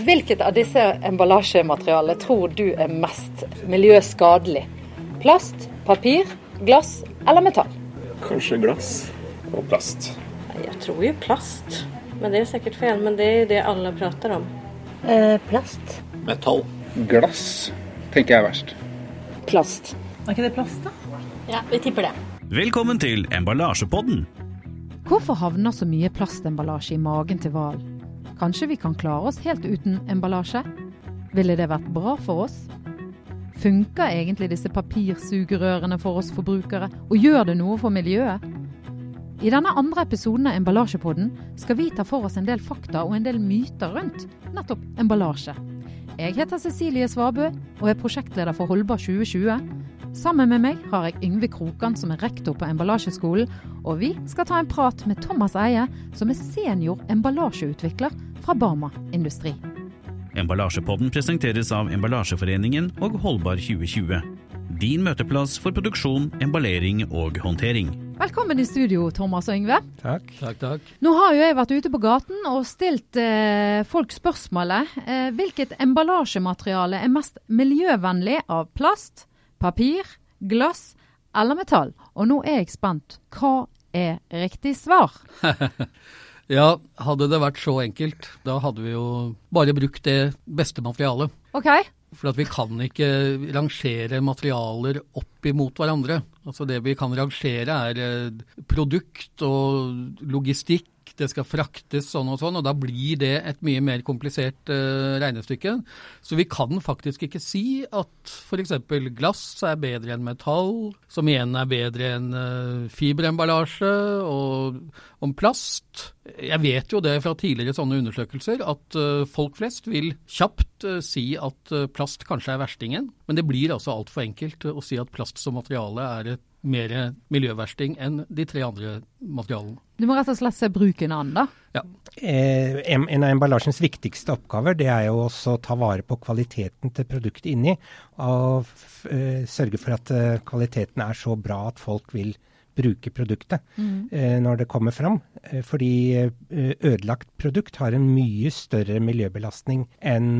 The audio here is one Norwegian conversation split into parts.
Hvilket av disse emballasjematerialene tror du er mest miljøskadelig? Plast, papir, glass eller metall? Kanskje glass og plast. Jeg tror jo plast. Men det er sikkert feil. Men det er jo det alle prater om. Eh, plast. Metall. Glass tenker jeg er verst. Plast. Er ikke det plast, da? Ja, vi tipper det. Velkommen til Emballasjepodden. Hvorfor havner så mye plastemballasje i magen til hval? Kanskje vi kan klare oss helt uten emballasje? Ville det vært bra for oss? Funker egentlig disse papirsugerørene for oss forbrukere, og gjør det noe for miljøet? I denne andre episoden av Emballasjepodden skal vi ta for oss en del fakta og en del myter rundt nettopp emballasje. Jeg heter Cecilie Svabø og er prosjektleder for Holdbar 2020. Sammen med meg har jeg Yngve Krokan, som er rektor på Emballasjeskolen, og vi skal ta en prat med Thomas Eie, som er senior emballasjeutvikler fra Barma Industri. Emballasjepodden presenteres av Emballasjeforeningen og Holdbar 2020. Din møteplass for produksjon, emballering og håndtering. Velkommen i studio, Thomas og Yngve. Takk. Takk, takk. Nå har jo jeg vært ute på gaten og stilt eh, folk spørsmålet eh, hvilket emballasjemateriale er mest miljøvennlig av plast, papir, glass eller metall. Og nå er jeg spent. Hva er riktig svar? ja, hadde det vært så enkelt, da hadde vi jo bare brukt det beste materialet. Ok. For vi kan ikke rangere materialer opp imot hverandre. Altså Det vi kan rangere er eh, produkt og logistikk, det skal fraktes sånn og sånn, og da blir det et mye mer komplisert uh, regnestykke. Så vi kan faktisk ikke si at f.eks. glass er bedre enn metall, som igjen er bedre enn uh, fiberemballasje, og om plast. Jeg vet jo det fra tidligere sånne undersøkelser at uh, folk flest vil kjapt si at plast kanskje er verstingen, men det blir altså altfor enkelt å si at plast som materiale er et mer miljøversting enn de tre andre materialene. Du må rett og slett se bruken an, da? Ja. Eh, en av emballasjens viktigste oppgaver det er jo også å ta vare på kvaliteten til produktet inni, og eh, sørge for at eh, kvaliteten er så bra at folk vil bruke produktet mm. eh, når det kommer fram. Eh, fordi eh, ødelagt produkt har en mye større miljøbelastning enn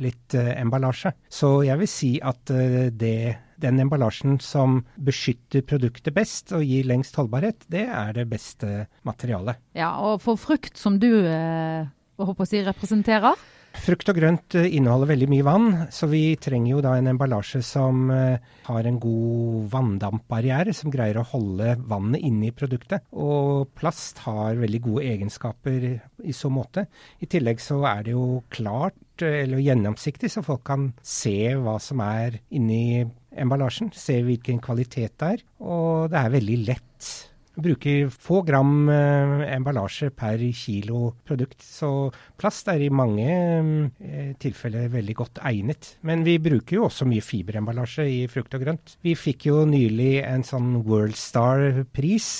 litt emballasje. Så jeg vil si at det den emballasjen som beskytter produktet best og gir lengst holdbarhet, det er det beste materialet. Ja, Og for frukt som du eh, håper å si representerer? Frukt og grønt eh, inneholder veldig mye vann, så vi trenger jo da en emballasje som eh, har en god vanndampbarriere, som greier å holde vannet inne i produktet. Og plast har veldig gode egenskaper i så måte. I tillegg så er det jo klart eller gjennomsiktig, så folk kan se hva som er inni emballasjen. Se hvilken kvalitet det er. Og det er veldig lett. Bruker få gram eh, emballasje per kilo produkt, så plast er i mange eh, tilfeller veldig godt egnet. Men vi bruker jo også mye fiberemballasje i frukt og grønt. Vi fikk jo nylig en sånn Worldstar-pris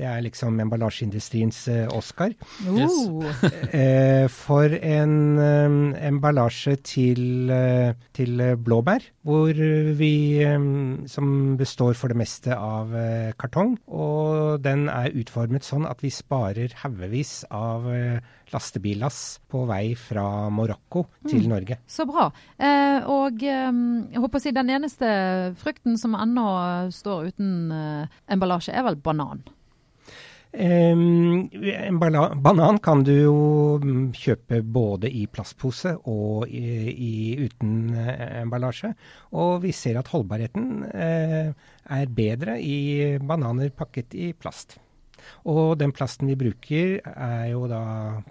det er liksom emballasjeindustriens uh, Oscar. Uh, for en um, emballasje til, til blåbær, hvor vi Som består for det meste av kartong. Og den er utformet sånn at vi sparer haugevis av lastebillass på vei fra Marokko til mm. Norge. Så bra. og jeg håper å si den eneste frukten som ennå står uten emballasje, er vel banan. En banan kan du jo mm, kjøpe både i plastpose og i, i uten uh, emballasje. Og vi ser at holdbarheten uh, er bedre i bananer pakket i plast. Og den plasten vi bruker er jo da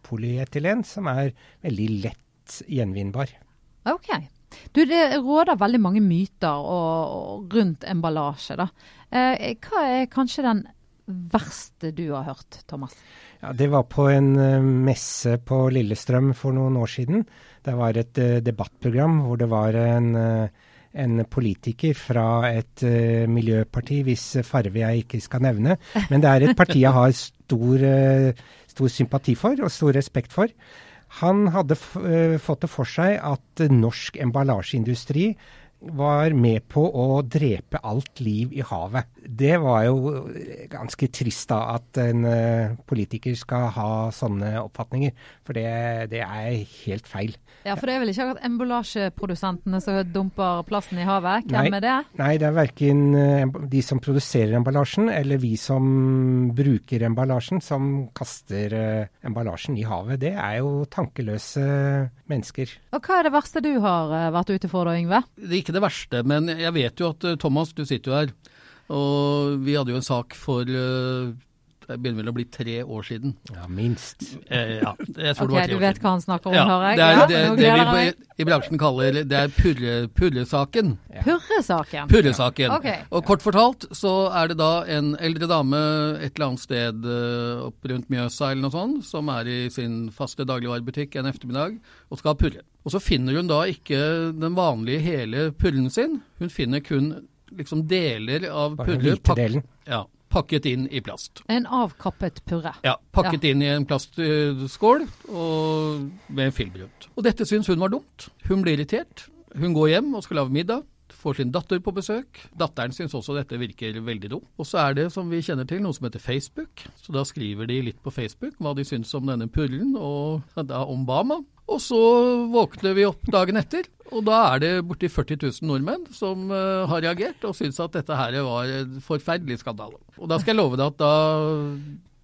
polyetylen, som er veldig lett gjenvinnbar. Ok. Du, det råder veldig mange myter og, og rundt emballasje. da. Eh, hva er kanskje den verste du har hørt, Thomas? Ja, Det var på en uh, messe på Lillestrøm for noen år siden. Det var et uh, debattprogram hvor det var en, uh, en politiker fra et miljøparti, hvis farve jeg ikke skal nevne. Men det er et parti jeg har stor, stor sympati for og stor respekt for. Han hadde fått det for seg at norsk emballasjeindustri var med på å drepe alt liv i havet. Det var jo ganske trist da, at en uh, politiker skal ha sånne oppfatninger. For det, det, er helt feil. Ja, For det er vel ikke akkurat emballasjeprodusentene som dumper plasten i havet? Hvem nei, er det? Nei, det er verken uh, de som produserer emballasjen eller vi som bruker emballasjen som kaster uh, emballasjen i havet. Det er jo tankeløse mennesker. Og Hva er det verste du har vært ute for da, Yngve? Det er ikke det verste, men jeg vet jo at Thomas, du sitter jo her. Og vi hadde jo en sak for uh, det begynner vel å bli tre år siden. Ja, minst. Eh, ja, jeg tror okay, det var tre du vet hva han snakker om, ja, hører jeg? Det er ja, det, det vi på, i bransjen kaller det er purre, purresaken. Purresaken? Purresaken. Okay. Og kort fortalt så er det da en eldre dame et eller annet sted uh, opp rundt Mjøsa eller noe sånt, som er i sin faste dagligvarebutikk en ettermiddag og skal purre. Og så finner hun da ikke den vanlige hele purren sin, hun finner kun liksom deler av Bare den hvite delen. ja, pakket inn i plast. En avkappet purre. Ja, pakket Ja. inn i en plastskål og med film rundt. Og dette syns hun var dumt. Hun blir irritert. Hun går hjem og skal lage middag. Får sin datter på besøk. Datteren syns også dette virker veldig dumt. Og så er det, som vi kjenner til, noe som heter Facebook. Så da skriver de litt på Facebook hva de syns om denne purren, og da om Bama. Og så våkner vi opp dagen etter, og da er det borti 40 000 nordmenn som uh, har reagert og syns at dette her var en forferdelig skandale. Og da skal jeg love deg at da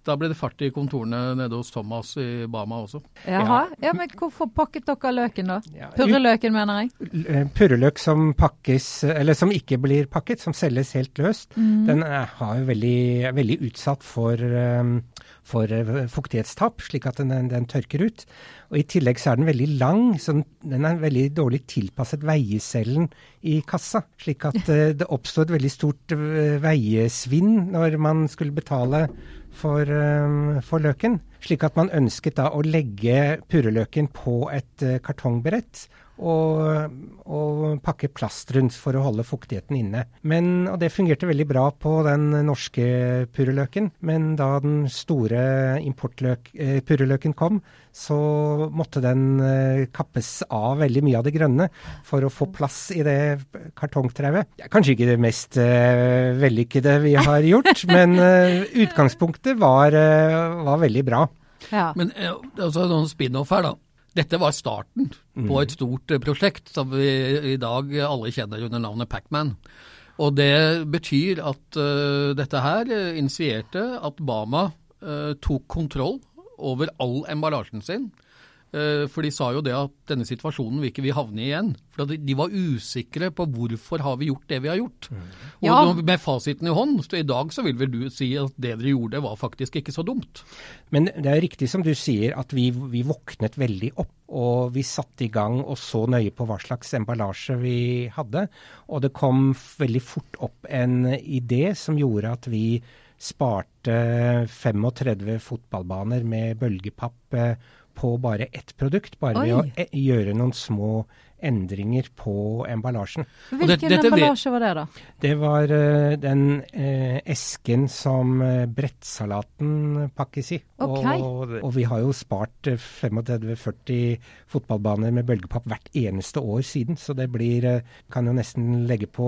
da ble det fart i kontorene nede hos Thomas i Bama også. Jaha. Ja, men hvorfor pakket dere løken da? Purreløken, mener jeg. Eh, Purreløk som pakkes, eller som ikke blir pakket, som selges helt løst, Mm. den er, har jo veldig, er veldig utsatt for, um, for eh, fuktighetstap, slik at den, den, tørker ut. Og I tillegg så er den veldig lang, så den er veldig dårlig tilpasset veiecellen i kassa. Slik at eh, det oppstod et veldig stort eh, veiesvinn når man skulle betale for, um, for løken. Slik at man ønsket da å legge purreløken på et uh, kartongbrett og, og pakke plast rundt for å holde fuktigheten inne. Men, og det fungerte veldig bra på den norske purreløken, men da den store importpurreløken eh, kom, så måtte den eh, kappes av veldig mye av det grønne for å få plass i det kartongtrauet. Er kanskje ikke det mest eh, vellykkede vi har gjort, men eh, utgangspunktet var, var veldig bra. Ja. Men altså, noen spin-off her, da. Dette var starten på et stort eh, prosjekt som vi i dag alle kjenner under navnet Pacman. Og det betyr at uh, dette her eh, initierte at Bama uh, tok kontroll over all emballasjen sin. Eh, For de sa jo det at denne situasjonen vil ikke vi havne i igjen. For de- var usikre på hvorfor har vi gjort det vi har gjort. Og Ja. nå med fasiten i hånd, så i dag så vil vel du si at det dere gjorde var faktisk ikke så dumt. Men det er riktig som du sier at vi, vi våknet veldig opp. Og vi satte i gang og så nøye på hva slags emballasje vi hadde. Og det kom veldig fort opp en idé som gjorde at vi sparte 35 fotballbaner med bølgepapp på bare ett produkt. Bare ved å e gjøre noen små endringer på emballasjen. Hvilken det- dette emballasje var det, da? Det var uh, den uh, esken som uh, brettsalaten pakkes i. Ok. Og, og vi har jo spart eh, 35-40 fotballbaner med bølgepapp hvert eneste år siden, så det blir eh, Kan jo nesten legge på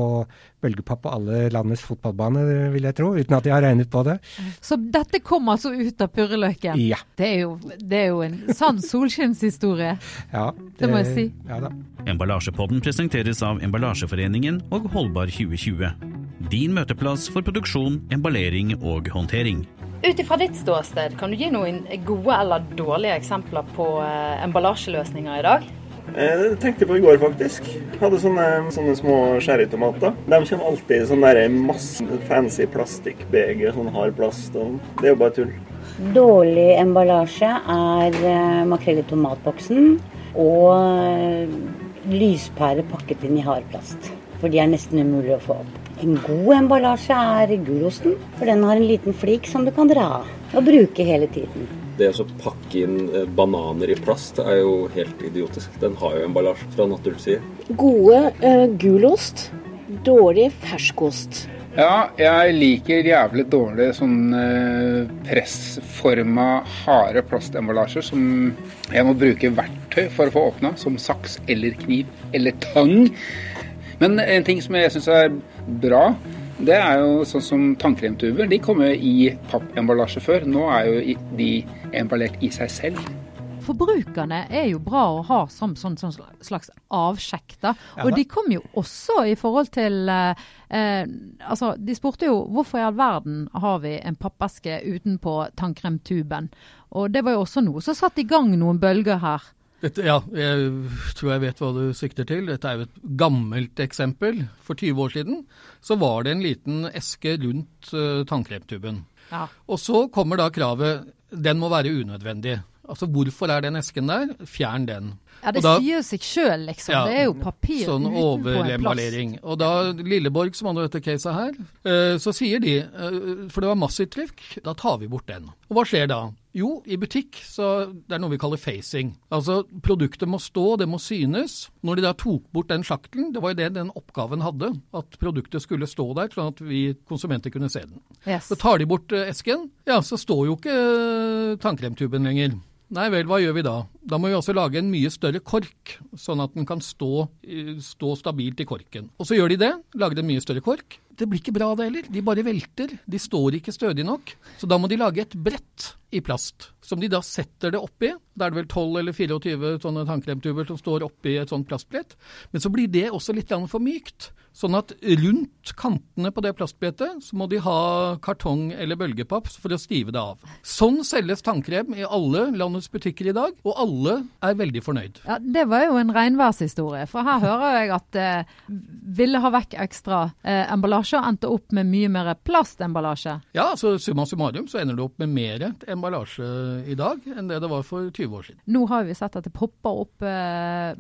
bølgepapp på alle landets fotballbaner, vil jeg tro, uten at jeg har regnet på det. Så dette kom altså ut av purreløken? Ja. Det er jo, det er jo en sann solskinnshistorie. ja Det må jeg si. Ja da. Emballasjepodden presenteres av Emballasjeforeningen og Holdbar 2020. Din møteplass for produksjon, emballering og håndtering. Ut ifra ditt ståsted, kan du gi noen gode eller dårlige eksempler på eh, emballasjeløsninger i dag? Jeg Det tenkte jeg på i går, faktisk. Hadde sånne, sånne små sherrytomater. De kommer alltid i sånn der masse fancy plastikkbeger, sånn hard plast. Og det er jo bare tull. Dårlig emballasje er eh, makrell i tomatboksen og eh, lyspære pakket inn i hard plast. For de er nesten umulig å få opp. En god emballasje er gulosten, for den har en liten flik som du kan dra av og bruke hele tiden. Det å pakke inn eh, bananer i plast er jo helt idiotisk. Den har jo emballasje fra naturens side. Gode uh, gulost, dårlig ferskost. Ja, jeg liker jævlig dårlig sånn eh, pressforma, harde plastemballasjer som jeg må bruke verktøy for å få åpna, som saks eller kniv eller tang. Men en ting som jeg syns er bra, det er jo sånn som tannkremtuber. De kom jo i pappemballasje før. Nå er jo de emballert i seg selv. Forbrukerne er jo bra å ha som sånn, sånn slags avsjekk. da. Ja, Og da. de kom jo også i forhold til eh, eh, Altså, de spurte jo hvorfor i all verden har vi en pappeske utenpå tannkremtuben. Og det var jo også noe som satte i gang noen bølger her. Dette, ja, jeg tror jeg vet hva du sikter til. Dette er jo et gammelt eksempel. For 20 år siden så var det en liten eske rundt uh, tannkremtuben. Ja. Og så kommer da kravet den må være unødvendig. Altså hvorfor er den esken der? Fjern den. Ja, Det da- sier jo seg sjøl, liksom. Ja, det er jo papir Sånn overemballering. Og da Lilleborg, som hadde dette caset her, eh, så sier de, eh, for det var massivt trykk, da tar vi bort den. Og hva skjer da? Jo, i butikk så det er noe vi kaller facing. Altså produktet må stå, det må synes. Når de da tok bort den sjaktelen, det var jo det den oppgaven hadde, at produktet skulle stå der sånn at vi konsumenter kunne se den. Yes. Så tar de bort eh, esken, ja, så står jo ikke tannkremtuben lenger. Nei vel, hva gjør vi da? Da må vi også lage en mye større kork, sånn at den kan stå, eh, stå stabilt i korken. Og så gjør de det, lager en mye større kork. Det blir ikke bra det heller, de bare velter. De står ikke stødig nok. Så da må de lage et brett i plast, som de da setter det oppi. Da er det vel 12 eller 24 sånne tannkremtuber som står oppi et sånt plastbrett. Men så blir det også litt for mykt. Sånn at rundt kantene på det plastbrettet så må de ha kartong eller bølgepapp for å stive det av. Sånn selges tannkrem i alle landets butikker i dag, og alle er veldig fornøyd. Ja, Det var jo en regnværshistorie. For her hører jeg at eh, ville ha vekk ekstra eh, emballasje og endte opp med mye mer plastemballasje. Ja, så summa summarum så ender det opp med mer emballasje i dag enn det det var for 20 år siden. Nå har vi sett at det popper opp eh,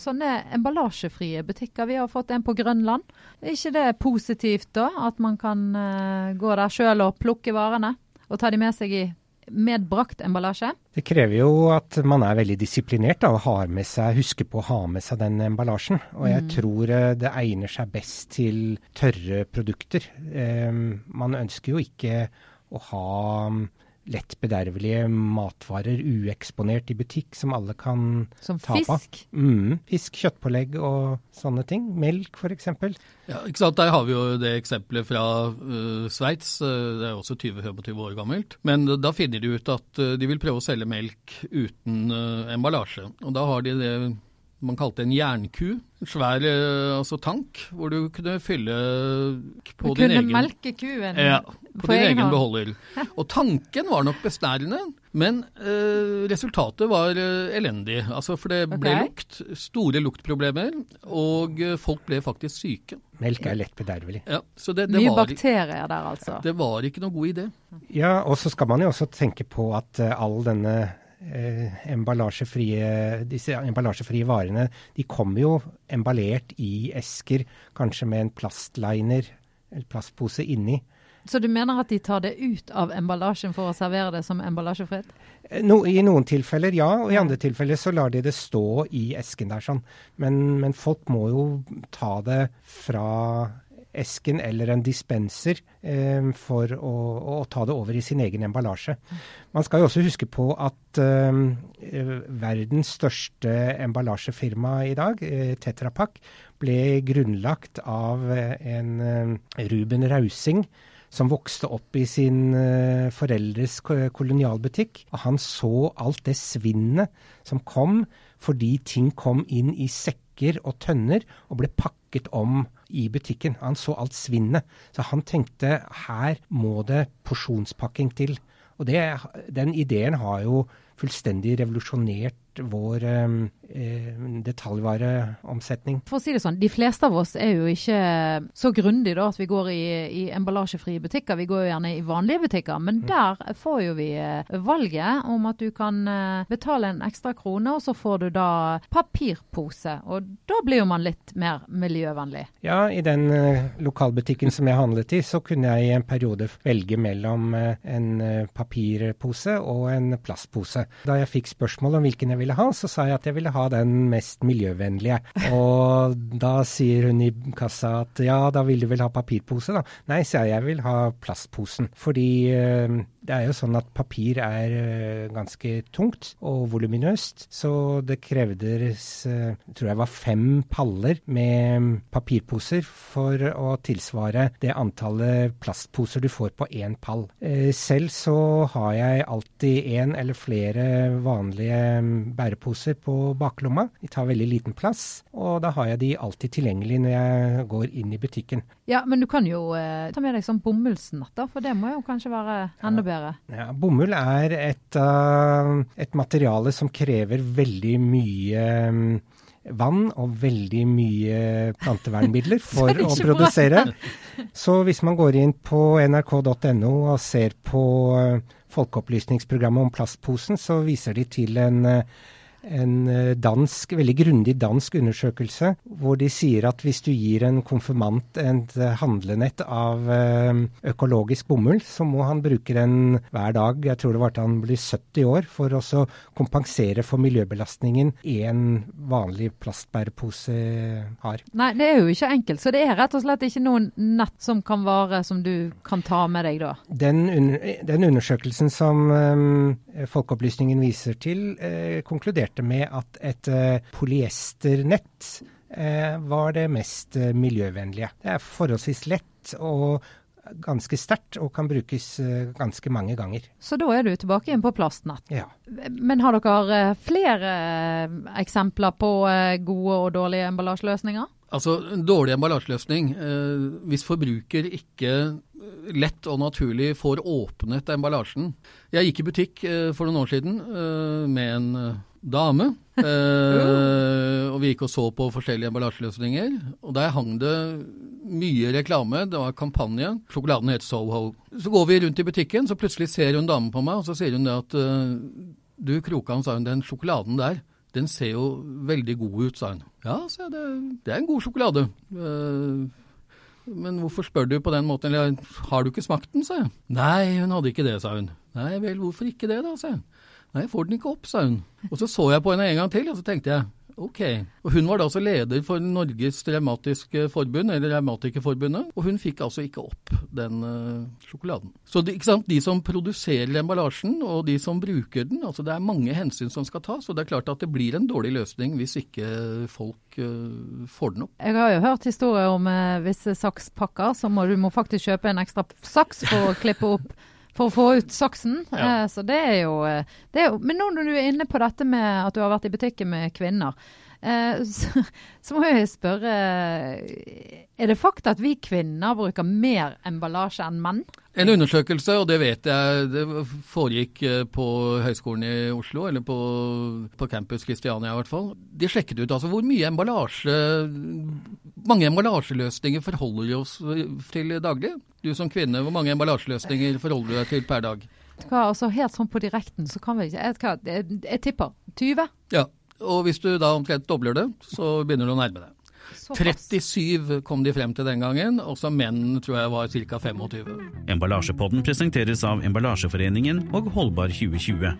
sånne emballasjefrie butikker. Vi har fått en på Grønland. Er ikke det positivt da, at man kan eh, gå der sjøl og plukke varene og ta de med seg i medbrakt emballasje? Det krever jo at man er veldig disiplinert da, og har med seg, husker på å ha med seg den emballasjen. Og jeg Mm. tror eh, det egner seg best til tørre produkter. Um, man ønsker jo ikke å ha lett bedervelige matvarer ueksponert i butikk som alle kan Som ta på. fisk? Mm, fisk, kjøttpålegg og sånne ting. Melk f.eks. Ja, ikke sant? Der har vi jo det eksempelet fra uh, Sveits. Uh, det er også 20-25 år gammelt. Men da finner de ut at uh, de vil prøve å selge melk uten uh, emballasje. Og da har de det man kalte en jernku. En svær uh, altså tank hvor du kunne fylle på Du din kunne egen melke kuen ja, på, på din egen egen beholder. Og tanken var nok besnærende, men eh, resultatet var eh, elendig. Altså, for det ble okay. lukt, store luktproblemer, og eh, folk ble faktisk syke. Melk er lett bedervelig. Ja, så det, det, Mye var, bakterier der, altså. det var ikke noe god idé. Ja, og så skal man jo også tenke på at eh, all denne eh, emballasjefrie, disse emballasjefrie varene, de kommer jo emballert i esker, kanskje med en plastliner, eller plastpose inni. Så du mener at de tar det ut av emballasjen for å servere det som emballasjefritt? Eh, No, I noen tilfeller ja, og i andre tilfeller så lar de det stå i esken der sånn. Men, men folk må jo ta det fra esken eller en dispenser eh, for å, å ta det over i sin egen emballasje. Man skal jo også huske på at eh, verdens største emballasjefirma i dag, eh, Tetra ble grunnlagt av eh, en eh, Ruben Rausing som vokste opp i sin eh, foreldres kolonialbutikk. Han så alt det svinnet som kom fordi ting kom inn i sekker og tønner og ble pakket om i butikken. Han så alt svinnet. Så han tenkte her må det porsjonspakking til. Og det, den ideen har jo fullstendig revolusjonert vår eh, detaljvareomsetning. For å si det sånn, de fleste av oss er jo ikke så grundige da at vi går i, i emballasjefrie butikker. Vi går jo gjerne i vanlige butikker, men der får jo vi eh, valget om at du kan eh, betale en ekstra krone, og så får du da papirpose. Og da blir jo man litt mer miljøvennlig. Ja, i den eh, lokalbutikken som jeg handlet i, så kunne jeg i en periode velge mellom eh, en eh, papirpose og en plastpose. Da jeg fikk spørsmål om hvilken jeg ville ville ha, så sa jeg at jeg ville ha den mest miljøvennlige. Og da sier hun i kassa at ja, da vil du vel ha papirpose, da. Nei, sier jeg, jeg vil ha plastposen. Fordi eh, det er jo sånn at papir er eh, ganske tungt og voluminøst, så det krevdes, eh, tror jeg var fem paller med papirposer for å tilsvare det antallet plastposer du får på én pall. Eh, selv så har jeg alltid én eller flere vanlige mm, bæreposer på baklomma. De tar veldig liten plass, og da har jeg de alltid tilgjengelig når jeg går inn i butikken. Ja, men du kan jo ta med deg sånn bomullsnett, da, for det må jo kanskje være enda bedre. Ja, bomull er et, uh, et materiale som krever veldig mye um, vann og veldig mye plantevernmidler for å produsere. Så hvis man går inn på nrk.no og ser på uh, folkeopplysningsprogrammet om plastposen, så viser de til en uh, en eh, dansk, veldig grundig dansk undersøkelse hvor de sier at hvis du gir en konfirmant et eh, handlenett av eh, økologisk bomull, så må han bruke den hver dag, jeg tror det var til han blir 70 år, for å kompensere for miljøbelastningen en vanlig plastbærepose har. Nei, det er jo ikke enkelt. Så det er rett og slett ikke noen nett som kan vare som du kan ta med deg da? Den, den undersøkelsen som Folkeopplysningen viser til, eh, konkluderte konkluderte med at et eh, polyesternett eh, var det mest eh, miljøvennlige. Det er forholdsvis lett og ganske sterkt og kan brukes ganske mange ganger. Så da er du tilbake igjen på plastnett. Ja. Men har dere flere eksempler på gode og dårlige emballasjeløsninger? Altså, En dårlig emballasjeløsning, eh, hvis forbruker ikke lett og naturlig får åpnet emballasjen. Jeg gikk i butikk eh, for noen år siden eh, med en dame. Eh, og vi gikk og så på forskjellige emballasjeløsninger. Og der hang det mye reklame. Det var kampanje. Sjokoladen het Soho. Så går vi rundt i butikken, så plutselig ser hun damen på meg, og så sier hun det at uh, du Krokan, sa hun, den sjokoladen der, den ser jo veldig god ut, sa hun. Ja, sa jeg, det, det er en god sjokolade. Eh, men hvorfor spør du på den måten, eller har du ikke smakt den, sa jeg. Nei, hun hadde ikke det, sa hun. Nei vel, hvorfor ikke det, da, sa jeg. Nei, jeg får den ikke opp, sa hun. Og så så jeg på henne en gang til, og så tenkte jeg ok. Og hun var da altså leder for Norges Revmatiske Forbund, eller Revmatikerforbundet, og hun fikk altså ikke opp den uh, sjokoladen. Så de, de som produserer emballasjen, og de som bruker den, altså det er mange hensyn som skal tas, og det er klart at det blir en dårlig løsning hvis ikke folk uh, får den opp. Jeg har jo hørt historier om uh, visse sakspakker, så må du må faktisk kjøpe en ekstra saks for å klippe opp for å få ut saksen. Ja. Eh, så det er, jo, eh, det er, jo, Men nå når du er inne på dette med at du har vært i butikken med kvinner, eh, så, så, må jeg spørre Er det fakta at vi kvinner bruker mer emballasje enn menn? En undersøkelse, og det vet jeg det foregikk på Høgskolen i Oslo, eller på, på campus Kristiania i hvert fall. De sjekket ut altså hvor mye emballasje mange emballasjeløsninger forholder vi oss til daglig? Du som kvinne, hvor mange emballasjeløsninger forholder du deg til per dag? Hva, altså Helt sånn på direkten så kan vi ikke Jeg, jeg, jeg tipper 20. Ja, og hvis du da omtrent dobler det, så begynner du å nærme deg. 37 kom de frem til den gangen, og så menn tror jeg var ca. 25. Emballasjepodden presenteres av Emballasjeforeningen og Holdbar 2020.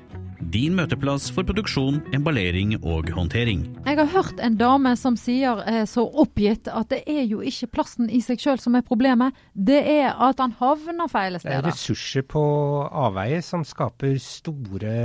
Din møteplass for produksjon, emballering og håndtering. Jeg har hørt en dame som sier eh, så oppgitt at det er jo ikke plasten i seg sjøl som er problemet, det er at han havner feil steder. Det er ressurser på avveie som skaper store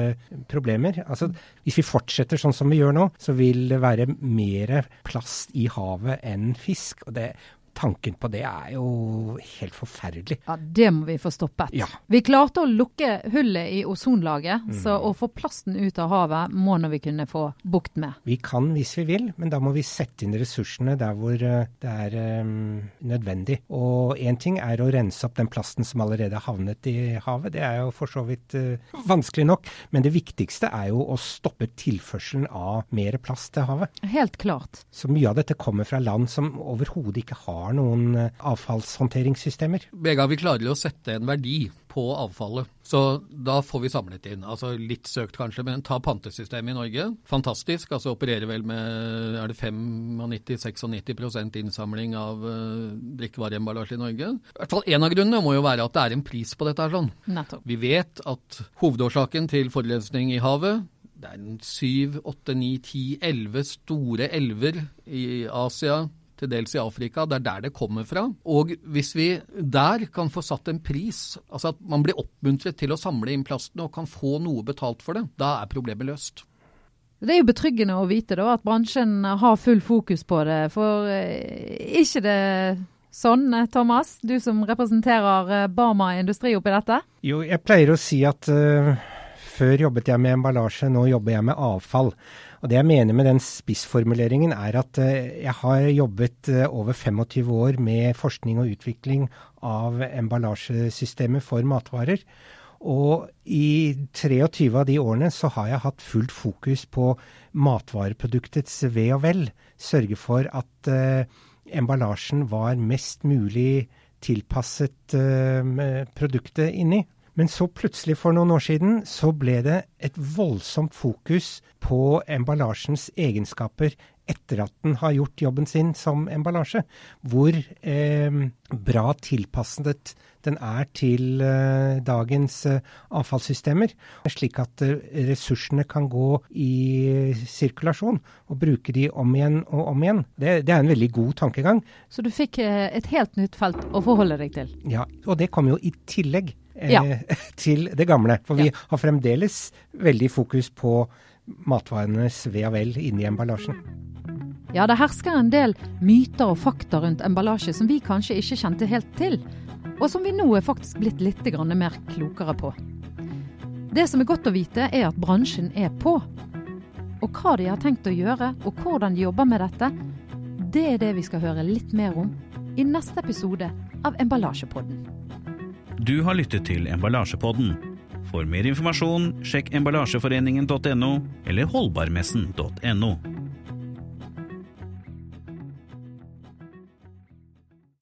problemer. Altså, hvis vi fortsetter sånn som vi gjør nå, så vil det være mer plast i havet enn fisk. og det tanken på det er jo helt forferdelig. Ja, Det må vi få stoppet. Ja. Vi klarte å lukke hullet i ozonlaget, mm. så å få plasten ut av havet må nå vi kunne få bukt med. Vi kan hvis vi vil, men da må vi sette inn ressursene der hvor eh, det er um, nødvendig. Og én ting er å rense opp den plasten som allerede har havnet i havet, det er jo for så vidt uh, vanskelig nok. Men det viktigste er jo å stoppe tilførselen av mer plast til havet. Helt klart. Så mye av dette kommer fra land som overhodet ikke har har noen eh, avfallshåndteringssystemer. Begge vi klarer å sette en verdi på avfallet. Så da får vi samlet inn. Altså litt søkt kanskje, men ta pantesystemet i Norge. Fantastisk. Altså opererer vel med er det 95-96 innsamling av uh, drikkevareemballasje i Norge. I hvert fall En av grunnene må jo være at det er en pris på dette. her sånn. Nettopp. Vi vet at hovedårsaken til forurensning i havet det er syv, åtte, ni, ti, elleve store elver i Asia, til dels i Afrika. Det er der det kommer fra. Og hvis vi der kan få satt en pris, altså at man blir oppmuntret til å samle inn plasten og kan få noe betalt for det, da er problemet løst. Det er jo betryggende å vite da, at bransjen har full fokus på det. For er ikke det sånn, eh, Thomas, du som representerer Barma Industri oppi dette? Jo, jeg pleier å si at uh, før jobbet jeg med emballasje, nå jobber jeg med avfall. Og Det jeg mener med den spissformuleringen, er at uh, jeg har jobbet uh, over 25 år med forskning og utvikling av emballasjesystemet for matvarer. Og i 23 av de årene så har jeg hatt fullt fokus på matvareproduktets ve og vel. Sørge for at eh, emballasjen var mest mulig tilpasset eh, produktet inni. Men så plutselig, for noen år siden, så ble det et voldsomt fokus på emballasjens egenskaper etter at den har gjort jobben sin som emballasje. Hvor eh, bra tilpasset den er til eh, dagens eh, avfallssystemer. Slik at eh, ressursene kan gå i sirkulasjon, og bruke de om igjen og om igjen. Det, det er en veldig god tankegang. Så du fikk eh, et helt nytt felt å forholde deg til? Ja, og det kom jo i tillegg. Eh, Ja. til det gamle. For vi Ja. har fremdeles veldig fokus på matvarenes ve og vel inni emballasjen. Ja, det hersker en del myter og fakta rundt emballasje som vi kanskje ikke kjente helt til, og som vi nå er faktisk blitt litt mer klokere på. Det som er godt å vite, er at bransjen er på. Og hva de har tenkt å gjøre, og hvordan de jobber med dette, det er det vi skal høre litt mer om i neste episode av Emballasjepodden. Du har lyttet til Emballasjepodden. For mer informasjon, sjekk emballasjeforeningen.no eller holdbarmessen.no.